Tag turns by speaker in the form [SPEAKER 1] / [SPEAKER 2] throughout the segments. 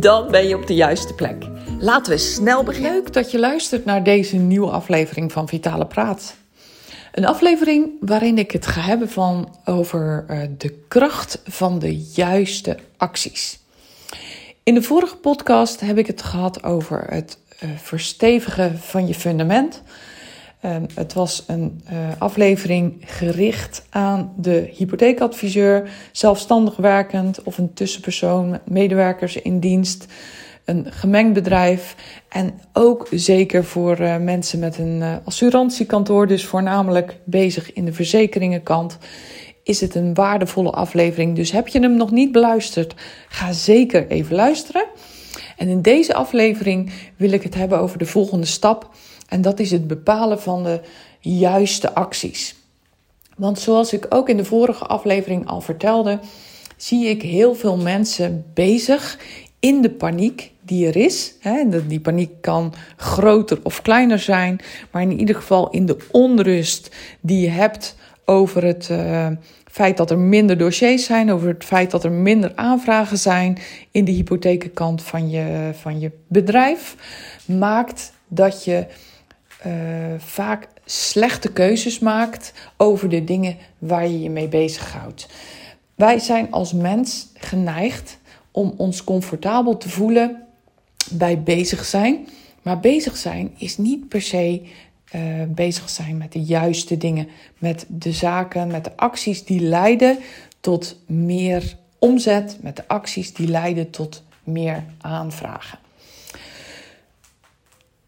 [SPEAKER 1] Dan ben je op de juiste plek. Laten we snel beginnen.
[SPEAKER 2] Leuk dat je luistert naar deze nieuwe aflevering van Vitale Praat. Een aflevering waarin ik het ga hebben van over uh, de kracht van de juiste acties. In de vorige podcast heb ik het gehad over het uh, verstevigen van je fundament. Uh, het was een aflevering gericht aan de hypotheekadviseur, zelfstandig werkend of een tussenpersoon, medewerkers in dienst een gemengd bedrijf. En ook zeker voor uh, mensen met een uh, assurantiekantoor, dus voornamelijk bezig in de verzekeringenkant, is het een waardevolle aflevering. Dus heb je hem nog niet beluisterd, ga zeker even luisteren. En in deze aflevering wil ik het hebben over de volgende stap. En dat is het bepalen van de juiste acties. Want zoals ik ook in de vorige aflevering al vertelde, zie ik heel veel mensen bezig in de paniek die er is. Die paniek kan groter of kleiner zijn, maar in ieder geval in de onrust die je hebt over het uh, feit dat er minder dossiers zijn, over het feit dat er minder aanvragen zijn in de hypothekenkant van je, van je bedrijf, maakt dat je uh, vaak slechte keuzes maakt over de dingen waar je je mee bezighoudt. Wij zijn als mens geneigd om ons comfortabel te voelen bij bezig zijn. Maar bezig zijn is niet per se uh, bezig zijn met de juiste dingen, met de zaken, met de acties die leiden tot meer omzet, met de acties die leiden tot meer aanvragen.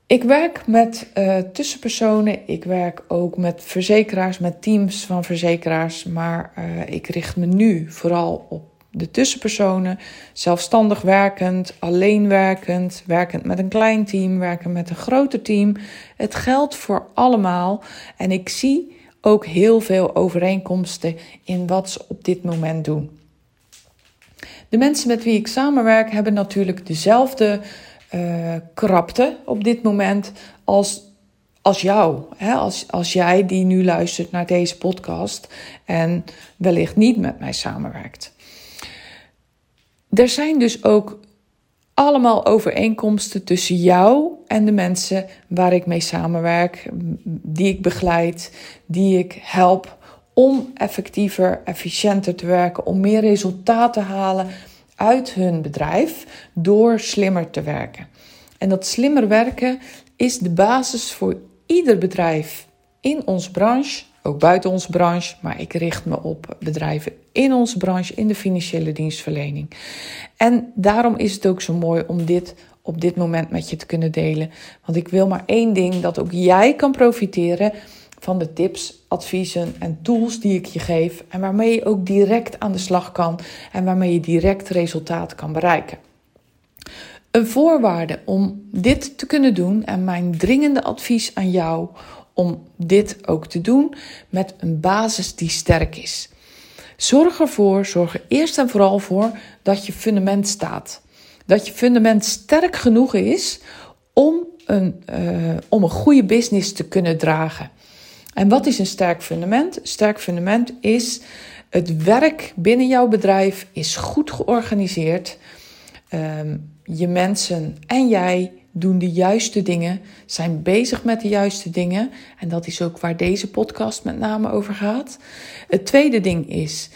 [SPEAKER 2] Ik werk met uh, tussenpersonen, ik werk ook met verzekeraars, met teams van verzekeraars, maar uh, ik richt me nu vooral op de tussenpersonen, zelfstandig werkend, alleen werkend, werkend met een klein team, werkend met een groter team. Het geldt voor allemaal en ik zie ook heel veel overeenkomsten in wat ze op dit moment doen. De mensen met wie ik samenwerk hebben natuurlijk dezelfde uh, krapte op dit moment als, als jou. Hè? Als, als jij die nu luistert naar deze podcast en wellicht niet met mij samenwerkt. Er zijn dus ook allemaal overeenkomsten tussen jou en de mensen waar ik mee samenwerk, die ik begeleid, die ik help om effectiever, efficiënter te werken, om meer resultaat te halen uit hun bedrijf door slimmer te werken. En dat slimmer werken is de basis voor ieder bedrijf in onze branche ook buiten onze branche, maar ik richt me op bedrijven in onze branche, in de financiële dienstverlening. En daarom is het ook zo mooi om dit op dit moment met je te kunnen delen. Want ik wil maar één ding: dat ook jij kan profiteren van de tips, adviezen en tools die ik je geef. En waarmee je ook direct aan de slag kan en waarmee je direct resultaat kan bereiken. Een voorwaarde om dit te kunnen doen en mijn dringende advies aan jou om dit ook te doen met een basis die sterk is. Zorg ervoor, zorg er eerst en vooral voor dat je fundament staat. Dat je fundament sterk genoeg is om een, uh, om een goede business te kunnen dragen. En wat is een sterk fundament? Sterk fundament is het werk binnen jouw bedrijf is goed georganiseerd. Um, je mensen en jij doen de juiste dingen, zijn bezig met de juiste dingen. En dat is ook waar deze podcast met name over gaat. Het tweede ding is,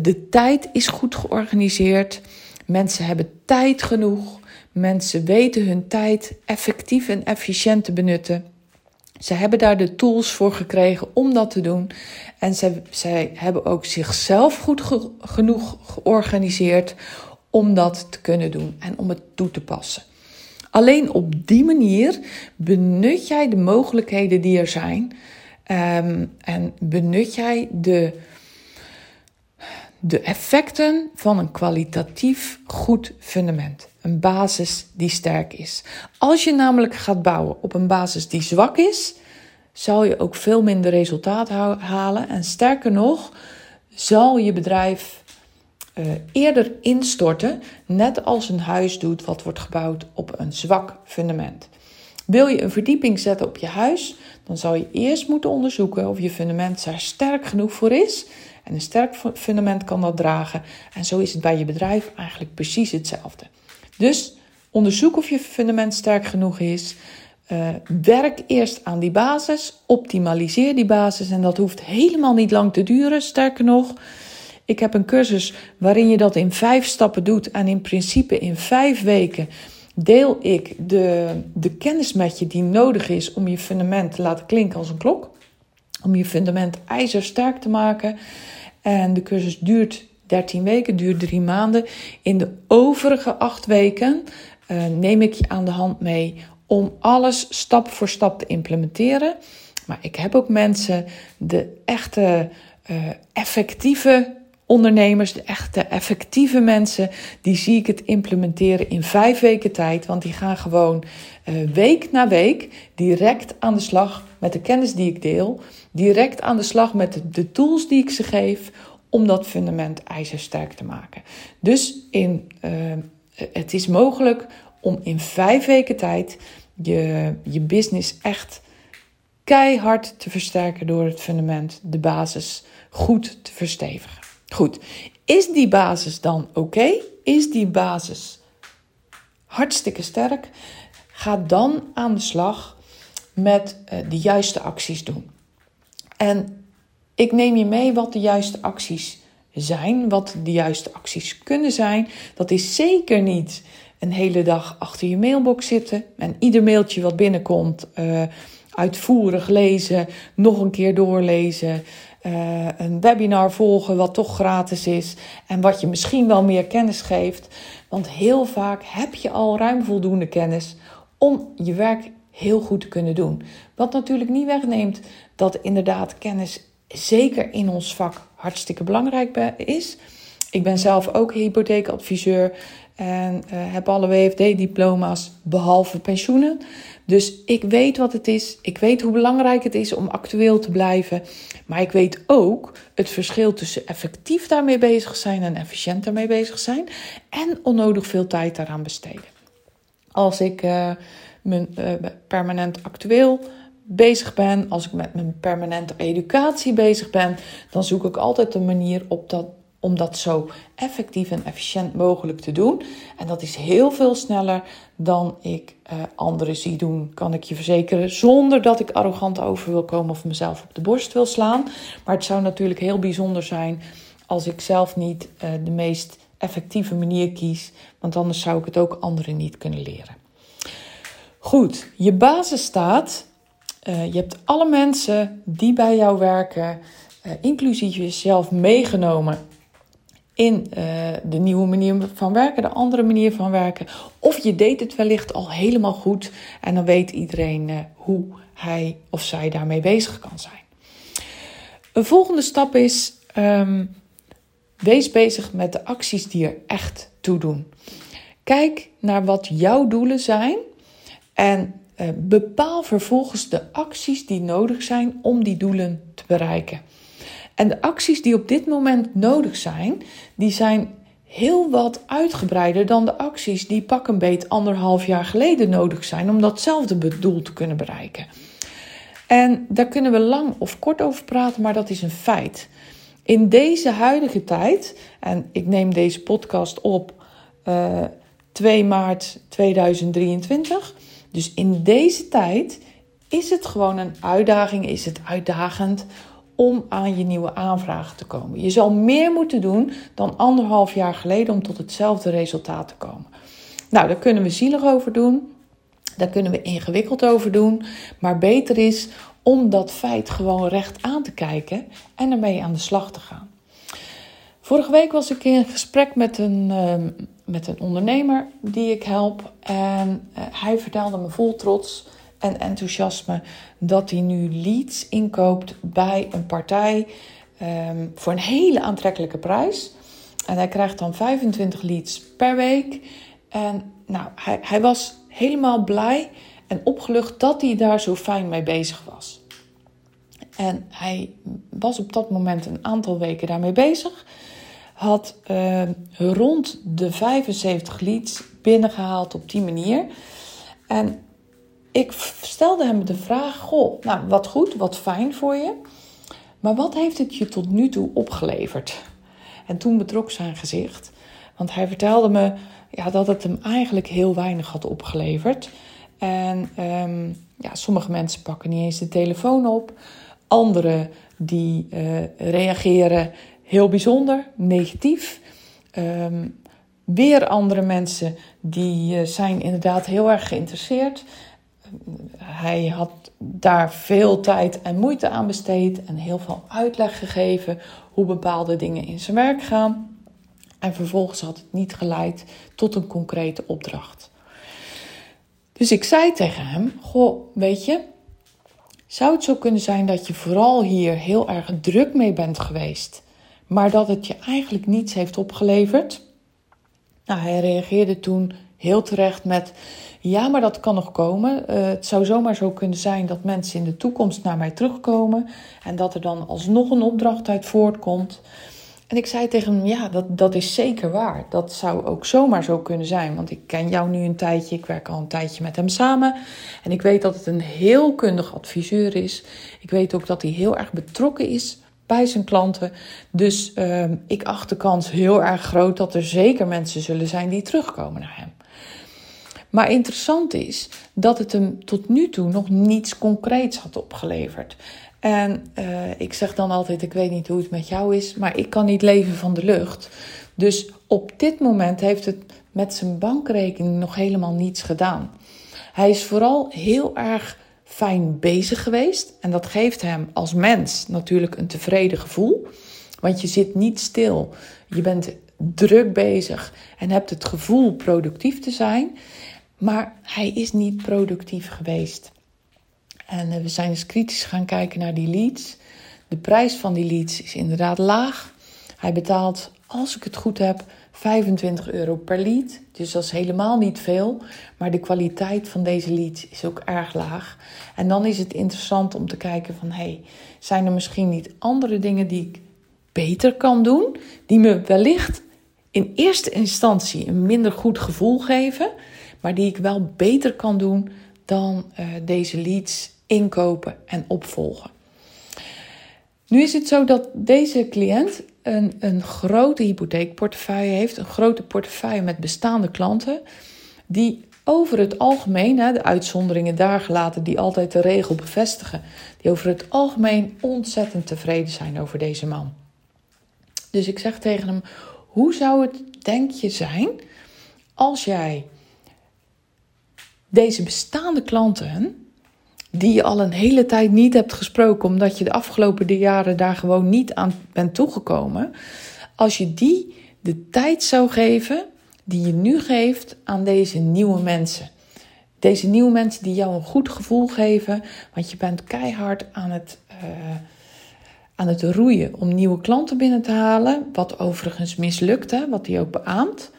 [SPEAKER 2] de tijd is goed georganiseerd. Mensen hebben tijd genoeg. Mensen weten hun tijd effectief en efficiënt te benutten. Ze hebben daar de tools voor gekregen om dat te doen. En zij, zij hebben ook zichzelf goed genoeg georganiseerd om dat te kunnen doen en om het toe te passen. Alleen op die manier benut jij de mogelijkheden die er zijn. Um, en benut jij de, de effecten van een kwalitatief goed fundament. Een basis die sterk is. Als je namelijk gaat bouwen op een basis die zwak is, zal je ook veel minder resultaat halen. En sterker nog, zal je bedrijf uh, eerder instorten, net als een huis doet wat wordt gebouwd op een zwak fundament. Wil je een verdieping zetten op je huis, dan zal je eerst moeten onderzoeken of je fundament daar sterk genoeg voor is. En een sterk fundament kan dat dragen. En zo is het bij je bedrijf eigenlijk precies hetzelfde. Dus onderzoek of je fundament sterk genoeg is. Uh, werk eerst aan die basis. Optimaliseer die basis. En dat hoeft helemaal niet lang te duren. Sterker nog, ik heb een cursus waarin je dat in vijf stappen doet. En in principe in vijf weken deel ik de, de kennis met je die nodig is om je fundament te laten klinken als een klok. Om je fundament ijzersterk te maken. En de cursus duurt 13 weken, duurt drie maanden. In de overige acht weken uh, neem ik je aan de hand mee om alles stap voor stap te implementeren. Maar ik heb ook mensen, de echte uh, effectieve ondernemers, de echte effectieve mensen, die zie ik het implementeren in vijf weken tijd. Want die gaan gewoon uh, week na week direct aan de slag met de kennis die ik deel. Direct aan de slag met de tools die ik ze geef om dat fundament ijzersterk te maken. Dus in, uh, het is mogelijk om in vijf weken tijd je, je business echt keihard te versterken door het fundament, de basis goed te verstevigen. Goed, is die basis dan oké? Is die basis hartstikke sterk? Ga dan aan de slag met uh, de juiste acties doen. En ik neem je mee wat de juiste acties zijn, wat de juiste acties kunnen zijn. Dat is zeker niet een hele dag achter je mailbox zitten en ieder mailtje wat binnenkomt uh, uitvoerig lezen, nog een keer doorlezen. Uh, een webinar volgen wat toch gratis is en wat je misschien wel meer kennis geeft. Want heel vaak heb je al ruim voldoende kennis om je werk heel goed te kunnen doen. Wat natuurlijk niet wegneemt dat inderdaad kennis zeker in ons vak hartstikke belangrijk is. Ik ben zelf ook hypotheekadviseur en uh, heb alle WFD-diploma's behalve pensioenen. Dus ik weet wat het is. Ik weet hoe belangrijk het is om actueel te blijven. Maar ik weet ook het verschil tussen effectief daarmee bezig zijn en efficiënt daarmee bezig zijn. En onnodig veel tijd daaraan besteden. Als ik uh, mijn, uh, permanent actueel bezig ben, als ik met mijn permanente educatie bezig ben, dan zoek ik altijd een manier op dat, om dat zo effectief en efficiënt mogelijk te doen. En dat is heel veel sneller dan ik uh, anderen zie doen, kan ik je verzekeren. Zonder dat ik arrogant over wil komen of mezelf op de borst wil slaan. Maar het zou natuurlijk heel bijzonder zijn als ik zelf niet uh, de meest effectieve manier kies. Want anders zou ik het ook anderen niet kunnen leren. Goed, je basis staat uh, je hebt alle mensen die bij jou werken, uh, inclusief jezelf, meegenomen in uh, de nieuwe manier van werken, de andere manier van werken. Of je deed het wellicht al helemaal goed en dan weet iedereen hoe hij of zij daarmee bezig kan zijn. Een volgende stap is: um, wees bezig met de acties die er echt toe doen. Kijk naar wat jouw doelen zijn en uh, bepaal vervolgens de acties die nodig zijn om die doelen te bereiken. En de acties die op dit moment nodig zijn, die zijn heel wat uitgebreider dan de acties die pak een beet anderhalf jaar geleden nodig zijn om datzelfde doel te kunnen bereiken. En daar kunnen we lang of kort over praten, maar dat is een feit. In deze huidige tijd, en ik neem deze podcast op uh, eh, 2 maart 2023, dus in deze tijd is het gewoon een uitdaging, is het uitdagend om aan je nieuwe aanvragen te komen. Je zal meer moeten doen dan anderhalf jaar geleden om tot hetzelfde resultaat te komen. Nou, daar kunnen we zielig over doen. Daar kunnen we ingewikkeld over doen. Maar beter is om dat feit gewoon recht aan te kijken en ermee aan de slag te gaan. Vorige week was ik in gesprek met een, ehm, met een ondernemer die ik help. En uh, hij vertelde me vol trots en enthousiasme dat hij nu leads inkoopt bij een partij um, voor een hele aantrekkelijke prijs. En hij krijgt dan 25 leads per week. En nou, hij, hij was helemaal blij en opgelucht dat hij daar zo fijn mee bezig was. En hij was op dat moment een aantal weken daarmee bezig. Had uh, rond de 75 leads binnengehaald op die manier. En ik stelde hem de vraag: Goh, nou wat goed, wat fijn voor je. Maar wat heeft het je tot nu toe opgeleverd? En toen betrok zijn gezicht. Want hij vertelde me ja, dat het hem eigenlijk heel weinig had opgeleverd. En um, ja, sommige mensen pakken niet eens de telefoon op. Anderen die uh, reageren heel bijzonder, negatief. Um, weer andere mensen die uh, zijn inderdaad heel erg geïnteresseerd. Hij had daar veel tijd en moeite aan besteed en heel veel uitleg gegeven hoe bepaalde dingen in zijn werk gaan. En vervolgens had het niet geleid tot een concrete opdracht. Dus ik zei tegen hem: Goh, weet je, zou het zo kunnen zijn dat je vooral hier heel erg druk mee bent geweest, maar dat het je eigenlijk niets heeft opgeleverd? Nou, hij reageerde toen heel terecht met: Ja, maar dat kan nog komen. Uh, het zou zomaar zo kunnen zijn dat mensen in de toekomst naar mij terugkomen en dat er dan alsnog een opdracht uit voortkomt. En ik zei tegen hem: Ja, dat, dat is zeker waar. Dat zou ook zomaar zo kunnen zijn. Want ik ken jou nu een tijdje. Ik werk al een tijdje met hem samen. En ik weet dat het een heel kundig adviseur is. Ik weet ook dat hij heel erg betrokken is bij zijn klanten. Dus uh, ik acht de kans heel erg groot dat er zeker mensen zullen zijn die terugkomen naar hem. Maar interessant is dat het hem tot nu toe nog niets concreets had opgeleverd. En uh, ik zeg dan altijd: Ik weet niet hoe het met jou is, maar ik kan niet leven van de lucht. Dus op dit moment heeft het met zijn bankrekening nog helemaal niets gedaan. Hij is vooral heel erg fijn bezig geweest. En dat geeft hem als mens natuurlijk een tevreden gevoel. Want je zit niet stil. Je bent druk bezig en hebt het gevoel productief te zijn. Maar hij is niet productief geweest. En eh, we zijn eens kritisch gaan kijken naar die leads. De prijs van die leads is inderdaad laag. Hij betaalt, als ik het goed heb, 25 euro per lead. Dus dat is helemaal niet veel. Maar de kwaliteit van deze leads is ook erg laag. En dan is het interessant om te kijken van... hey, zijn er misschien niet andere dingen die ik beter kan doen... die me wellicht in eerste instantie een minder goed gevoel geven... maar die ik wel beter kan doen dan uh, deze leads inkopen en opvolgen. Nu is het zo dat deze cliënt een, een grote hypotheekportefeuille heeft, een grote portefeuille met bestaande klanten, die over het algemeen, de uitzonderingen daar gelaten, die altijd de regel bevestigen, die over het algemeen ontzettend tevreden zijn over deze man. Dus ik zeg tegen hem: hoe zou het, denk je, zijn als jij deze bestaande klanten die je al een hele tijd niet hebt gesproken, omdat je de afgelopen jaren daar gewoon niet aan bent toegekomen. Als je die de tijd zou geven die je nu geeft aan deze nieuwe mensen. Deze nieuwe mensen die jou een goed gevoel geven, want je bent keihard aan het, uh, aan het roeien om nieuwe klanten binnen te halen. Wat overigens mislukt, wat hij ook beaamt.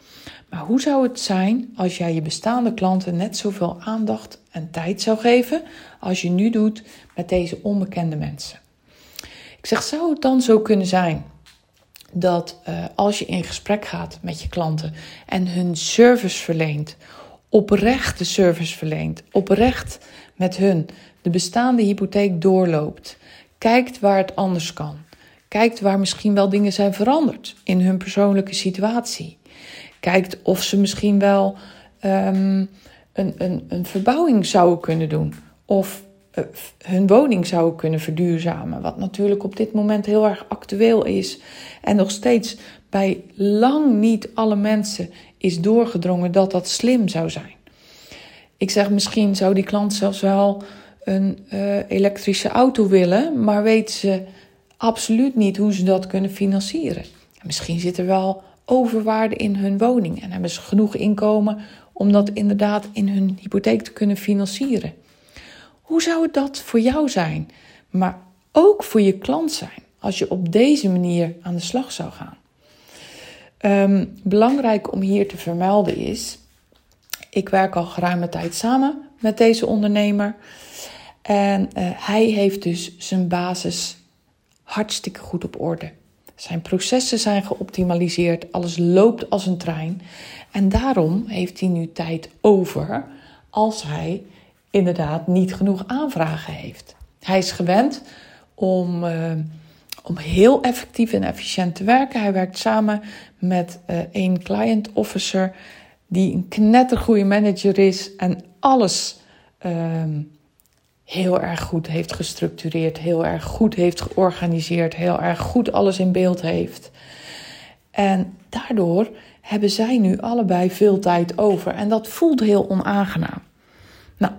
[SPEAKER 2] Maar hoe zou het zijn als jij je bestaande klanten net zoveel aandacht en tijd zou geven als je nu doet met deze onbekende mensen? Ik zeg, zou het dan zo kunnen zijn dat uh, als je in gesprek gaat met je klanten en hun service verleent, oprechte service verleent, oprecht met hun de bestaande hypotheek doorloopt, kijkt waar het anders kan, kijkt waar misschien wel dingen zijn veranderd in hun persoonlijke situatie kijkt of ze misschien wel um, een, een, een verbouwing zouden kunnen doen. Of uh, hun woning zouden kunnen verduurzamen. Wat natuurlijk op dit moment heel erg actueel is. En nog steeds bij lang niet alle mensen is doorgedrongen dat dat slim zou zijn. Ik zeg misschien zou die klant zelfs wel een uh, elektrische auto willen, maar weet ze absoluut niet hoe ze dat kunnen financieren. Misschien zit er wel overwaarde in hun woning en hebben ze genoeg inkomen om dat inderdaad in hun hypotheek te kunnen financieren. Hoe zou dat voor jou zijn, maar ook voor je klant zijn, als je op deze manier aan de slag zou gaan? Ehm, belangrijk om hier te vermelden is, ik werk al geruime tijd samen met deze ondernemer. En uh, hij heeft dus zijn basis hartstikke goed op orde. Zijn processen zijn geoptimaliseerd, alles loopt als een trein. En daarom heeft hij nu tijd over als hij inderdaad niet genoeg aanvragen heeft. Hij is gewend om, uh, om heel effectief en efficiënt te werken. Hij werkt samen met een client officer die een knettergoeie manager is en alles uh, heel erg goed heeft gestructureerd, heel erg goed heeft georganiseerd, heel erg goed alles in beeld heeft. En daardoor hebben zij nu allebei veel tijd over en dat voelt heel onaangenaam. Nou,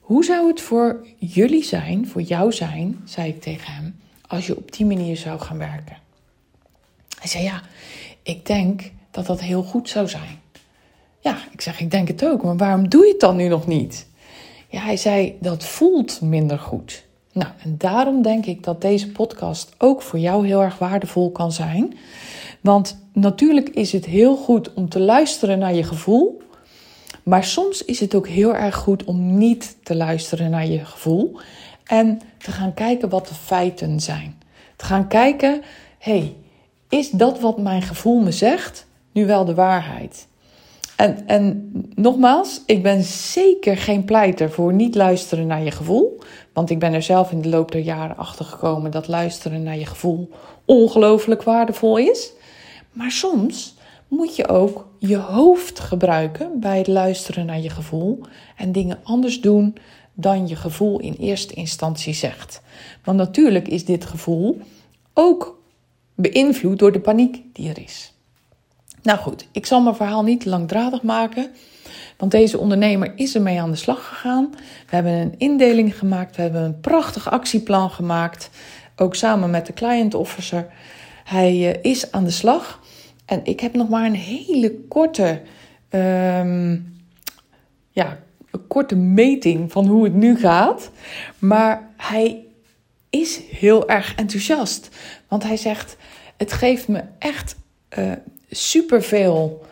[SPEAKER 2] hoe zou het voor jullie zijn, voor jou zijn, zei ik tegen hem, als je op die manier zou gaan werken? Hij zei ja, ik denk dat dat heel goed zou zijn. Ja, ik zeg, ik denk het ook, maar waarom doe je het dan nu nog niet? Ja, hij zei, dat voelt minder goed. Nou, en daarom denk ik dat deze podcast ook voor jou heel erg waardevol kan zijn. Want natuurlijk is het heel goed om te luisteren naar je gevoel. Maar soms is het ook heel erg goed om niet te luisteren naar je gevoel. En te gaan kijken wat de feiten zijn. Te gaan kijken, hey, is dat wat mijn gevoel me zegt nu wel de waarheid? En, en nogmaals, ik ben zeker geen pleiter voor niet luisteren naar je gevoel. Want ik ben er zelf in de loop der jaren achter gekomen dat luisteren naar je gevoel ongelooflijk waardevol is. Maar soms moet je ook je hoofd gebruiken bij het luisteren naar je gevoel en dingen anders doen dan je gevoel in eerste instantie zegt. Want natuurlijk is dit gevoel ook beïnvloed door de paniek die er is. Nou goed, ik zal mijn verhaal niet langdradig maken. Want deze ondernemer is ermee aan de slag gegaan. We hebben een indeling gemaakt. We hebben een prachtig actieplan gemaakt. Ook samen met de client officer. Hij uh, is aan de slag. En ik heb nog maar een hele korte, um, ja, korte meting van hoe het nu gaat. Maar hij is heel erg enthousiast. Want hij zegt: Het geeft me echt uh, superveel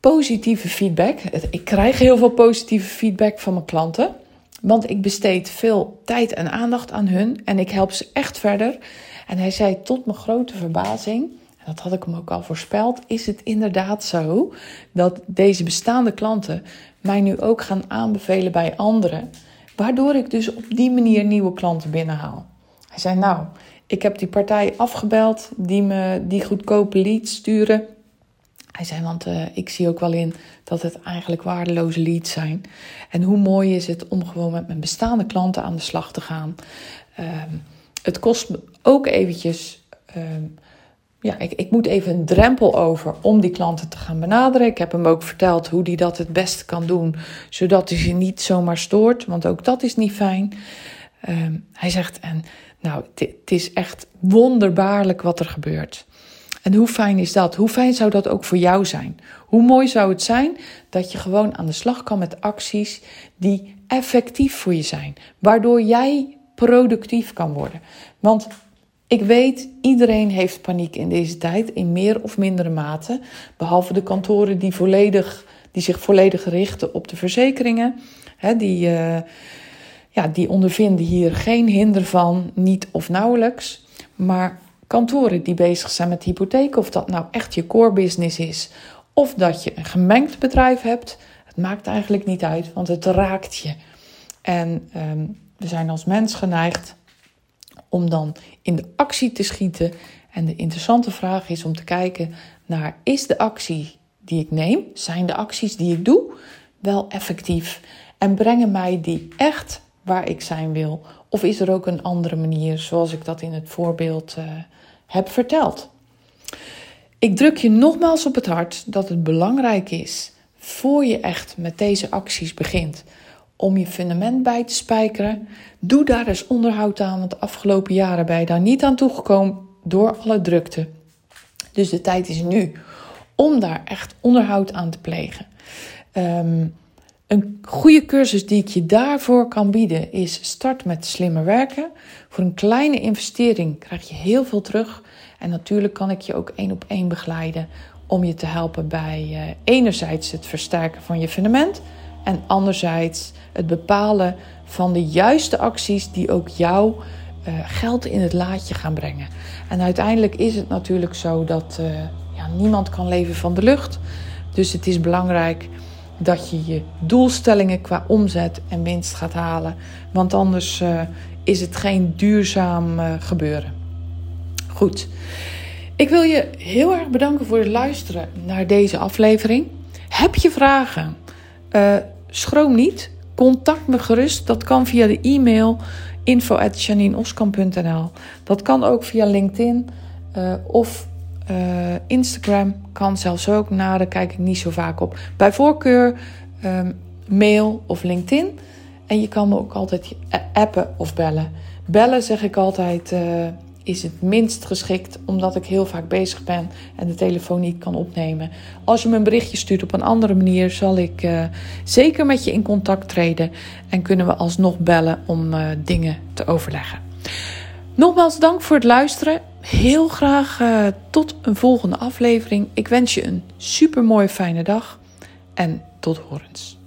[SPEAKER 2] positieve feedback. Ik krijg heel veel positieve feedback van mijn klanten. Want ik besteed veel tijd en aandacht aan hun. En ik help ze echt verder. En hij zei tot mijn grote verbazing. En dat had ik hem ook al voorspeld. Is het inderdaad zo dat deze bestaande klanten mij nu ook gaan aanbevelen bij anderen. Waardoor ik dus op die manier nieuwe klanten binnenhaal. Hij zei: Nou, ik heb die partij afgebeld die me die goedkope leads sturen. Hij zei, want uh, ik zie ook wel in dat het eigenlijk waardeloze leads zijn. En hoe mooi is het om gewoon met mijn bestaande klanten aan de slag te gaan. Um, het kost me ook eventjes... Um, ja, ik, ik moet even een drempel over om die klanten te gaan benaderen. Ik heb hem ook verteld hoe hij dat het beste kan doen, zodat hij ze niet zomaar stoort, want ook dat is niet fijn. Um, hij zegt, en nou, het is echt wonderbaarlijk wat er gebeurt. En hoe fijn is dat? Hoe fijn zou dat ook voor jou zijn? Hoe mooi zou het zijn dat je gewoon aan de slag kan met acties die effectief voor je zijn, waardoor jij productief kan worden. Want ik weet, iedereen heeft paniek in deze tijd, in meer of mindere mate, behalve de kantoren die, volledig, die zich volledig richten op de verzekeringen, hè, die. Uh, ja, die ondervinden hier geen hinder van, niet of nauwelijks. Maar kantoren die bezig zijn met hypotheken, of dat nou echt je core business is, of dat je een gemengd bedrijf hebt, het maakt eigenlijk niet uit, want het raakt je. En um, we zijn als mens geneigd om dan in de actie te schieten. En de interessante vraag is om te kijken naar: is de actie die ik neem, zijn de acties die ik doe, wel effectief? En brengen mij die echt waar ik zijn wil? Of is er ook een andere manier, zoals ik dat in het voorbeeld uh, heb verteld? Ik druk je nogmaals op het hart dat het belangrijk is, voor je echt met deze acties begint, om je fundament bij te spijkeren. Doe daar eens onderhoud aan, want de afgelopen jaren ben je daar niet aan toegekomen door alle drukte. Dus de tijd is nu om daar echt onderhoud aan te plegen. Um, een goede cursus die ik je daarvoor kan bieden is Start met slimmer werken. Voor een kleine investering krijg je heel veel terug. En natuurlijk kan ik je ook één op één begeleiden om je te helpen bij uh, enerzijds het versterken van je fundament en anderzijds het bepalen van de juiste acties die ook jou uh, geld in het laadje gaan brengen. En uiteindelijk is het natuurlijk zo dat uh, ja, niemand kan leven van de lucht. Dus het is belangrijk dat je je doelstellingen qua omzet en winst gaat halen. Want anders uh, is het geen duurzaam gebeuren. Goed. Ik wil je heel erg bedanken voor het luisteren naar deze aflevering. Heb je vragen? Uh, schroom niet. Contact me gerust. Dat kan via de e-mail info.janineoskamp.nl Dat kan ook via LinkedIn of uh, Instagram. Kan zelfs ook. Nou, daar kijk ik niet zo vaak op. Bij voorkeur um, mail of LinkedIn. En je kan me ook altijd appen of bellen. Bellen zeg ik altijd is het minst geschikt omdat ik heel vaak bezig ben en de telefoon niet kan opnemen. Als je me een berichtje stuurt op een andere manier, zal ik uh, zeker met je in contact treden en kunnen we alsnog bellen om dingen te overleggen. Nogmaals dank voor het luisteren. Heel graag uh, tot een volgende aflevering. Ik wens je een super mooie fijne dag en tot horens.